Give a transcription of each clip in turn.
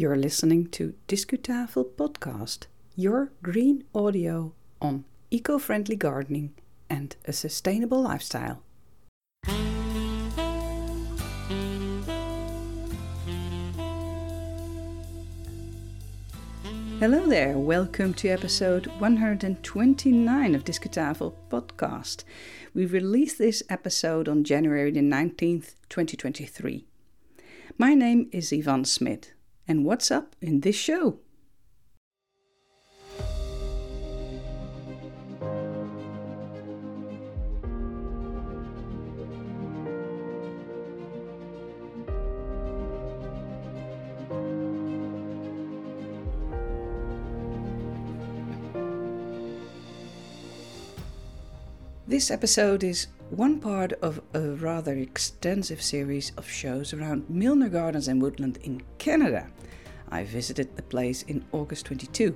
You're listening to Discutafel Podcast, your green audio on eco friendly gardening and a sustainable lifestyle. Hello there, welcome to episode 129 of Discutafel Podcast. We released this episode on January the 19th, 2023. My name is Yvonne Smit, and what's up in this show? This episode is one part of a rather extensive series of shows around Milner Gardens and Woodland in Canada. I visited the place in August 22.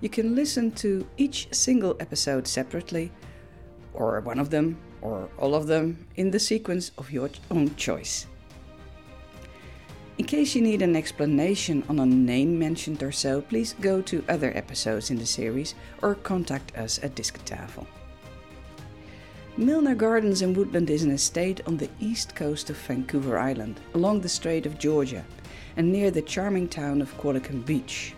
You can listen to each single episode separately, or one of them, or all of them, in the sequence of your own choice. In case you need an explanation on a name mentioned or so, please go to other episodes in the series or contact us at Discutafel. Milner Gardens and Woodland is an estate on the east coast of Vancouver Island, along the Strait of Georgia, and near the charming town of Qualicum Beach.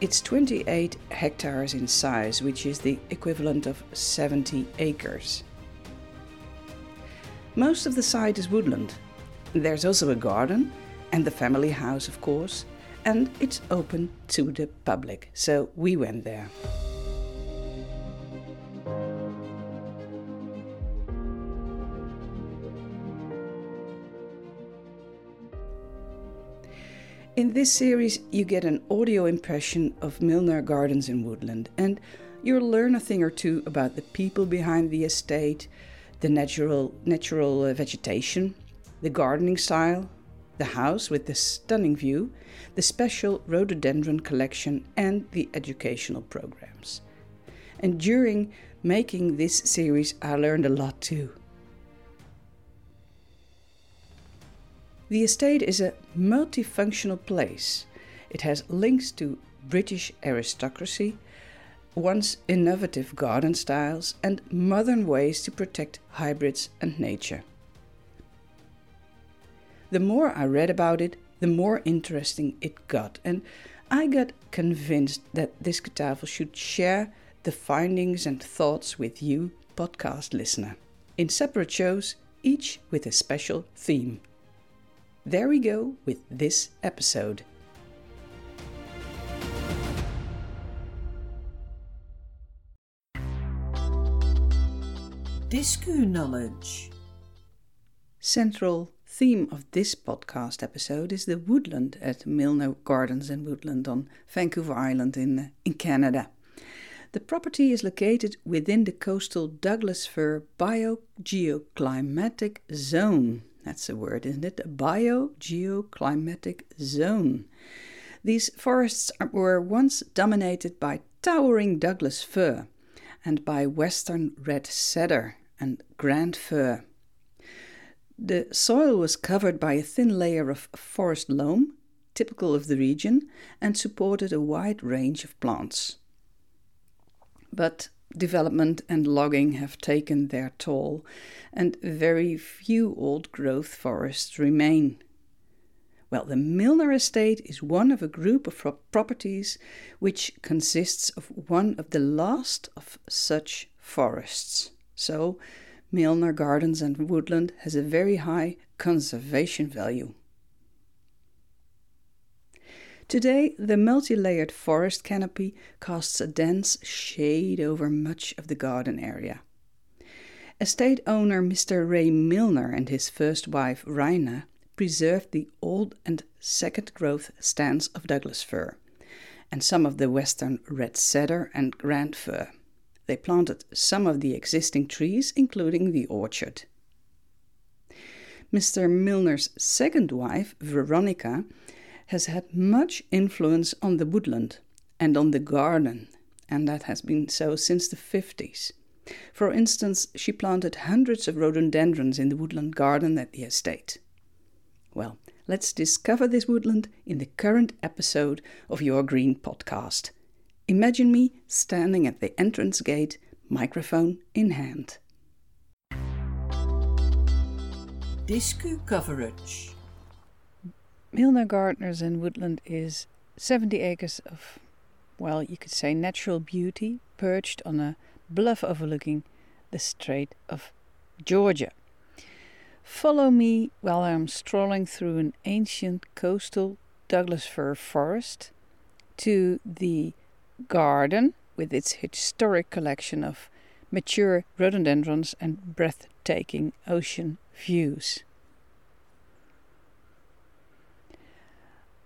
It's 28 hectares in size, which is the equivalent of 70 acres. Most of the site is woodland. There's also a garden and the family house, of course, and it's open to the public, so we went there. In this series, you get an audio impression of Milner Gardens in Woodland, and you'll learn a thing or two about the people behind the estate, the natural, natural uh, vegetation, the gardening style, the house with the stunning view, the special rhododendron collection, and the educational programs. And during making this series, I learned a lot too. The estate is a multifunctional place. It has links to British aristocracy, once innovative garden styles, and modern ways to protect hybrids and nature. The more I read about it, the more interesting it got, and I got convinced that this Discutafel should share the findings and thoughts with you, podcast listener, in separate shows, each with a special theme. There we go with this episode. Discu knowledge. Central theme of this podcast episode is the woodland at Milner Gardens and Woodland on Vancouver Island in, in Canada. The property is located within the coastal Douglas fir biogeoclimatic zone. That's a word, isn't it? A biogeoclimatic zone. These forests were once dominated by towering Douglas fir and by western red cedar and grand fir. The soil was covered by a thin layer of forest loam, typical of the region, and supported a wide range of plants. But development and logging have taken their toll, and very few old growth forests remain. Well, the Milner Estate is one of a group of properties which consists of one of the last of such forests. So, Milner Gardens and Woodland has a very high conservation value. Today, the multi layered forest canopy casts a dense shade over much of the garden area. Estate owner Mr. Ray Milner and his first wife Raina preserved the old and second growth stands of Douglas fir and some of the western red cedar and grand fir. They planted some of the existing trees, including the orchard. Mr. Milner's second wife, Veronica, has had much influence on the woodland and on the garden, and that has been so since the 50s. For instance, she planted hundreds of rhododendrons in the woodland garden at the estate. Well, Let's discover this woodland in the current episode of Your Green podcast. Imagine me standing at the entrance gate, microphone in hand. Discu coverage. Milner Gardens and Woodland is 70 acres of, well, you could say natural beauty, perched on a bluff overlooking the Strait of Georgia. Follow me while I'm strolling through an ancient coastal Douglas fir forest to the garden with its historic collection of mature rhododendrons and breathtaking ocean views.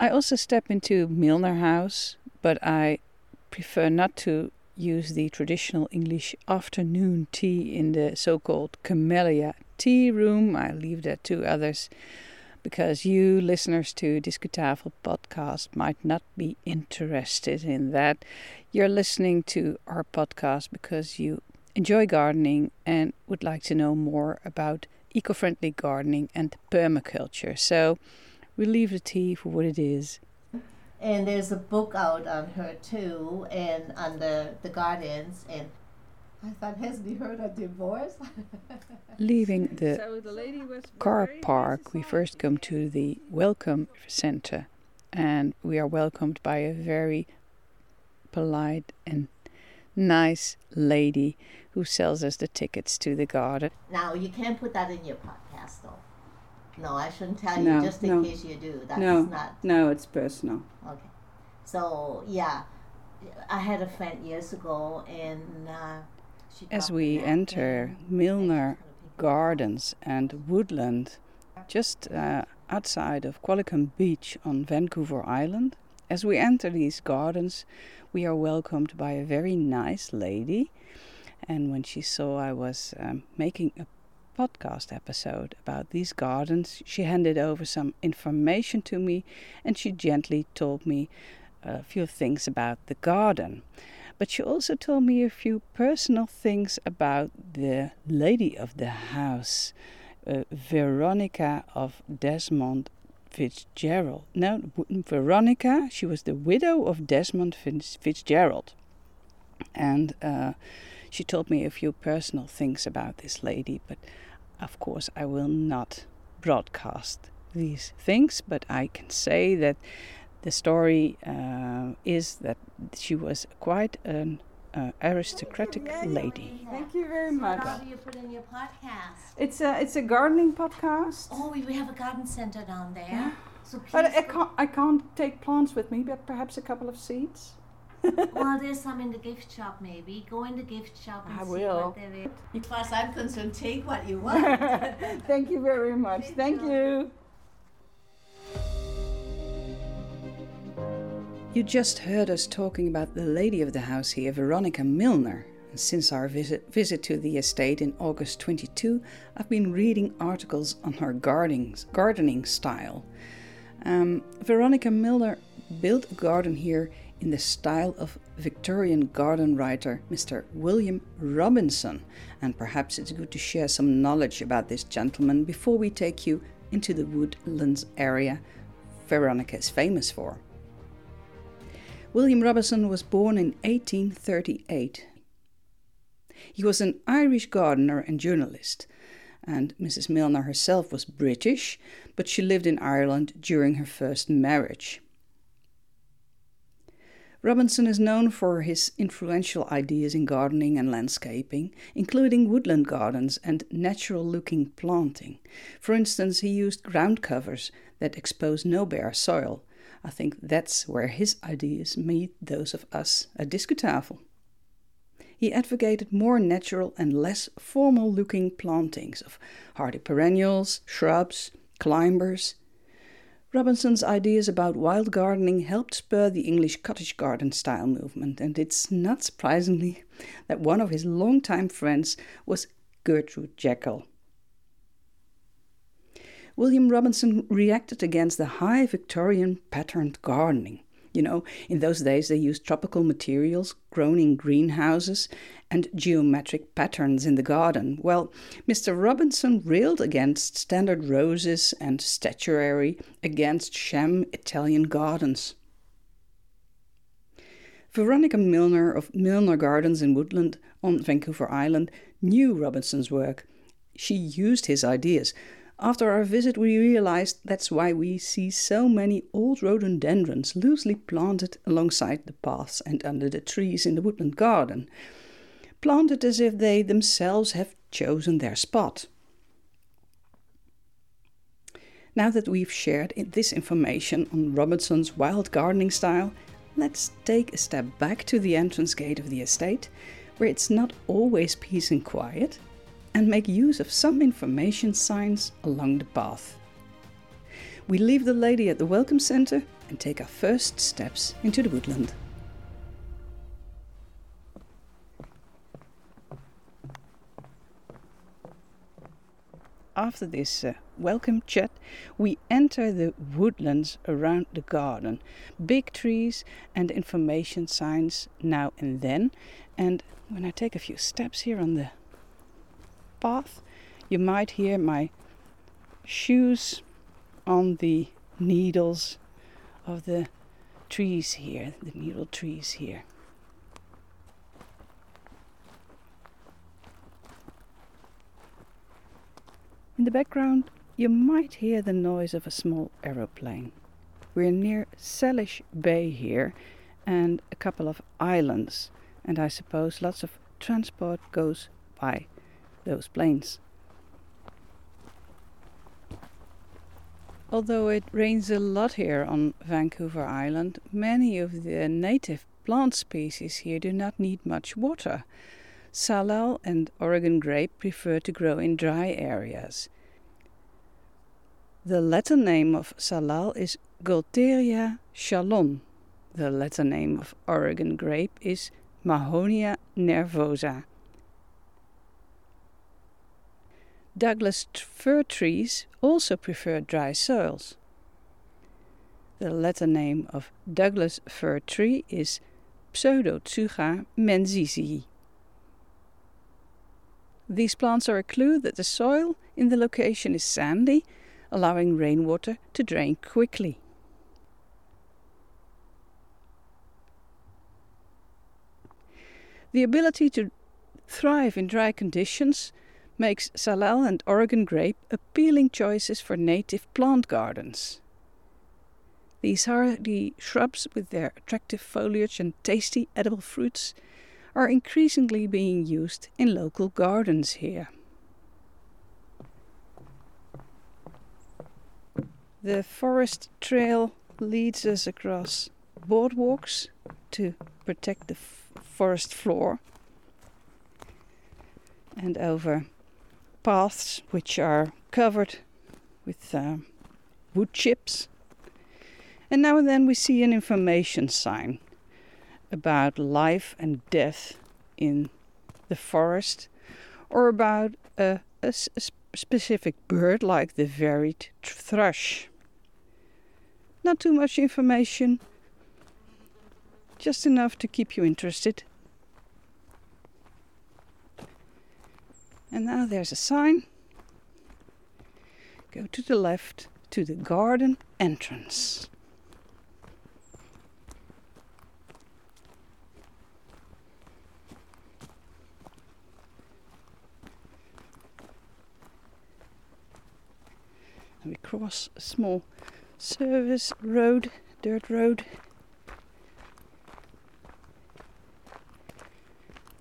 I also step into Milner House, but I prefer not to use the traditional English afternoon tea in the so called Camellia tea room. I leave that to others because you listeners to Discutafel podcast might not be interested in that. You're listening to our podcast because you enjoy gardening and would like to know more about eco friendly gardening and permaculture. So we leave the tea for what it is. And there's a book out on her too, and on the, the gardens. And I thought, hasn't he heard of divorce? Leaving the, so the car park, we first come to the welcome center, and we are welcomed by a very polite and nice lady who sells us the tickets to the garden. Now, you can't put that in your podcast, though. No, I shouldn't tell no, you just in no. case you do. That's no, not. No, it's personal. Okay. So, yeah, I had a friend years ago, and uh, As we enter Milner Gardens and Woodland, just uh, outside of Qualicum Beach on Vancouver Island, as we enter these gardens, we are welcomed by a very nice lady. And when she saw I was um, making a podcast episode about these gardens, she handed over some information to me and she gently told me a few things about the garden. But she also told me a few personal things about the lady of the house, uh, Veronica of Desmond Fitzgerald. No, Veronica, she was the widow of Desmond Fitzgerald. And uh, she told me a few personal things about this lady, but of course, I will not broadcast these things, but I can say that the story uh, is that she was quite an uh, aristocratic lady. Thank you very much. How do you put in your podcast? It's a it's a gardening podcast. Oh, we have a garden center down there. Yeah. So but I can't I can't take plants with me, but perhaps a couple of seeds. Well, there's some in the gift shop, maybe. Go in the gift shop and I see will. what there is. As far as I'm concerned, take what you want. Thank you very much. Thank, Thank you. You just heard us talking about the lady of the house here, Veronica Milner. Since our visit, visit to the estate in August 22, I've been reading articles on her gardening, gardening style. Um, Veronica Milner built a garden here in the style of Victorian garden writer Mr. William Robinson, and perhaps it's good to share some knowledge about this gentleman before we take you into the woodlands area Veronica is famous for. William Robinson was born in 1838. He was an Irish gardener and journalist, and Mrs. Milner herself was British, but she lived in Ireland during her first marriage. Robinson is known for his influential ideas in gardening and landscaping, including woodland gardens and natural looking planting. For instance, he used ground covers that expose no bare soil, I think that's where his ideas meet those of us at Discutafel. He advocated more natural and less formal looking plantings of hardy perennials, shrubs, climbers. Robinson's ideas about wild gardening helped spur the English cottage garden style movement, and it's not surprisingly that one of his longtime friends was Gertrude Jekyll. William Robinson reacted against the high Victorian patterned gardening. You know, in those days they used tropical materials grown in greenhouses and geometric patterns in the garden. Well, Mr. Robinson railed against standard roses and statuary, against sham Italian gardens. Veronica Milner of Milner Gardens in Woodland on Vancouver Island knew Robinson's work. She used his ideas. After our visit, we realized that's why we see so many old rhododendrons loosely planted alongside the paths and under the trees in the woodland garden, planted as if they themselves have chosen their spot. Now that we've shared this information on Robertson's wild gardening style, let's take a step back to the entrance gate of the estate, where it's not always peace and quiet, and make use of some information signs along the path. We leave the lady at the Welcome Center and take our first steps into the woodland. After this uh, welcome chat, we enter the woodlands around the garden. Big trees and information signs now and then. And when I take a few steps here on the path, you might hear my shoes on the needles of the trees here, the needle trees here. In the background, you might hear the noise of a small aeroplane. We're near Salish Bay here and a couple of islands, and I suppose lots of transport goes by those planes. Although it rains a lot here on Vancouver Island, many of the native plant species here do not need much water. Salal and Oregon grape prefer to grow in dry areas. The Latin name of salal is Gaultheria shallon. The Latin name of Oregon grape is Mahonia nervosa. Douglas fir trees also prefer dry soils. The Latin name of Douglas fir tree is Pseudotsuga menziesii. These plants are a clue that the soil in the location is sandy, allowing rainwater to drain quickly. The ability to thrive in dry conditions makes Salal and Oregon grape appealing choices for native plant gardens. These hardy shrubs, with their attractive foliage and tasty edible fruits, are increasingly being used in local gardens here. The forest trail leads us across boardwalks to protect the forest floor and over paths which are covered with uh, wood chips. And now and then we see an information sign about life and death in the forest or about a specific bird like the varied thrush. Not too much information, just enough to keep you interested. And now there's a sign. Go to the left to the garden entrance. And we cross a small service road, dirt road,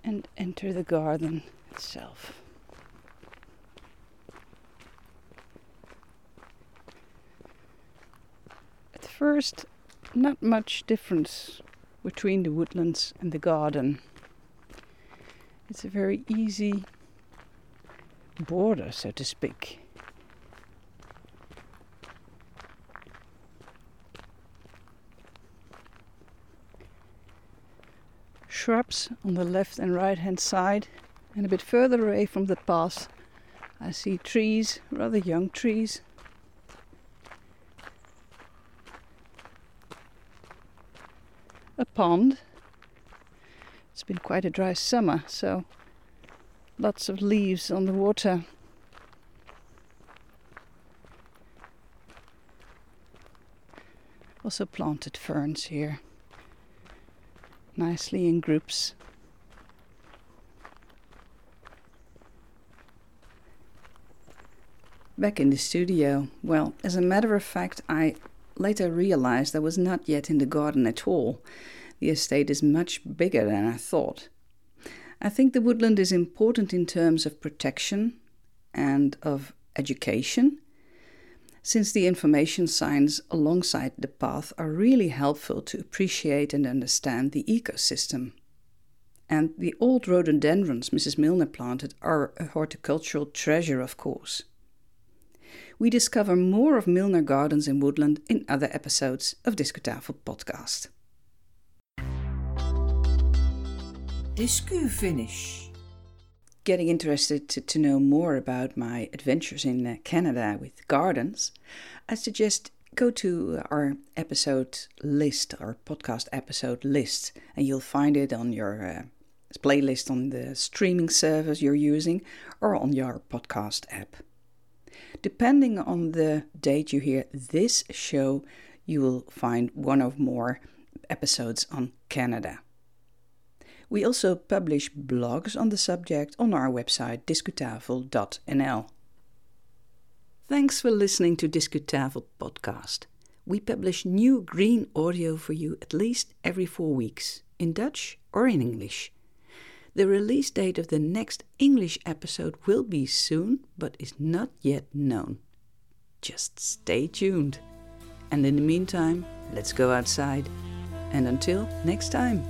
and enter the garden itself. At first, not much difference between the woodlands and the garden. It's a very easy border, so to speak. shrubs on the left and right hand side, and a bit further away from the path, I see trees, rather young trees. Pond. It's been quite a dry summer, so lots of leaves on the water. Also planted ferns here, nicely in groups. Back in the studio, well, as a matter of fact, I later realized I was not yet in the garden at all. The estate is much bigger than I thought. I think the woodland is important in terms of protection and of education, since the information signs alongside the path are really helpful to appreciate and understand the ecosystem. And the old rhododendrons Mrs. Milner planted are a horticultural treasure, of course. We discover more of Milner Gardens in Woodland in other episodes of Discutafel podcast. Discu finish. Getting interested to, to know more about my adventures in uh, Canada with gardens, I suggest go to our episode list, our podcast episode list, and you'll find it on your uh, playlist on the streaming service you're using or on your podcast app. Depending on the date you hear this show, you will find one or more episodes on Canada. We also publish blogs on the subject on our website discutafel.nl. Thanks for listening to Discutafel podcast. We publish new green audio for you at least every four weeks, in Dutch or in English. The release date of the next English episode will be soon, but is not yet known. Just stay tuned. And in the meantime, let's go outside. And until next time.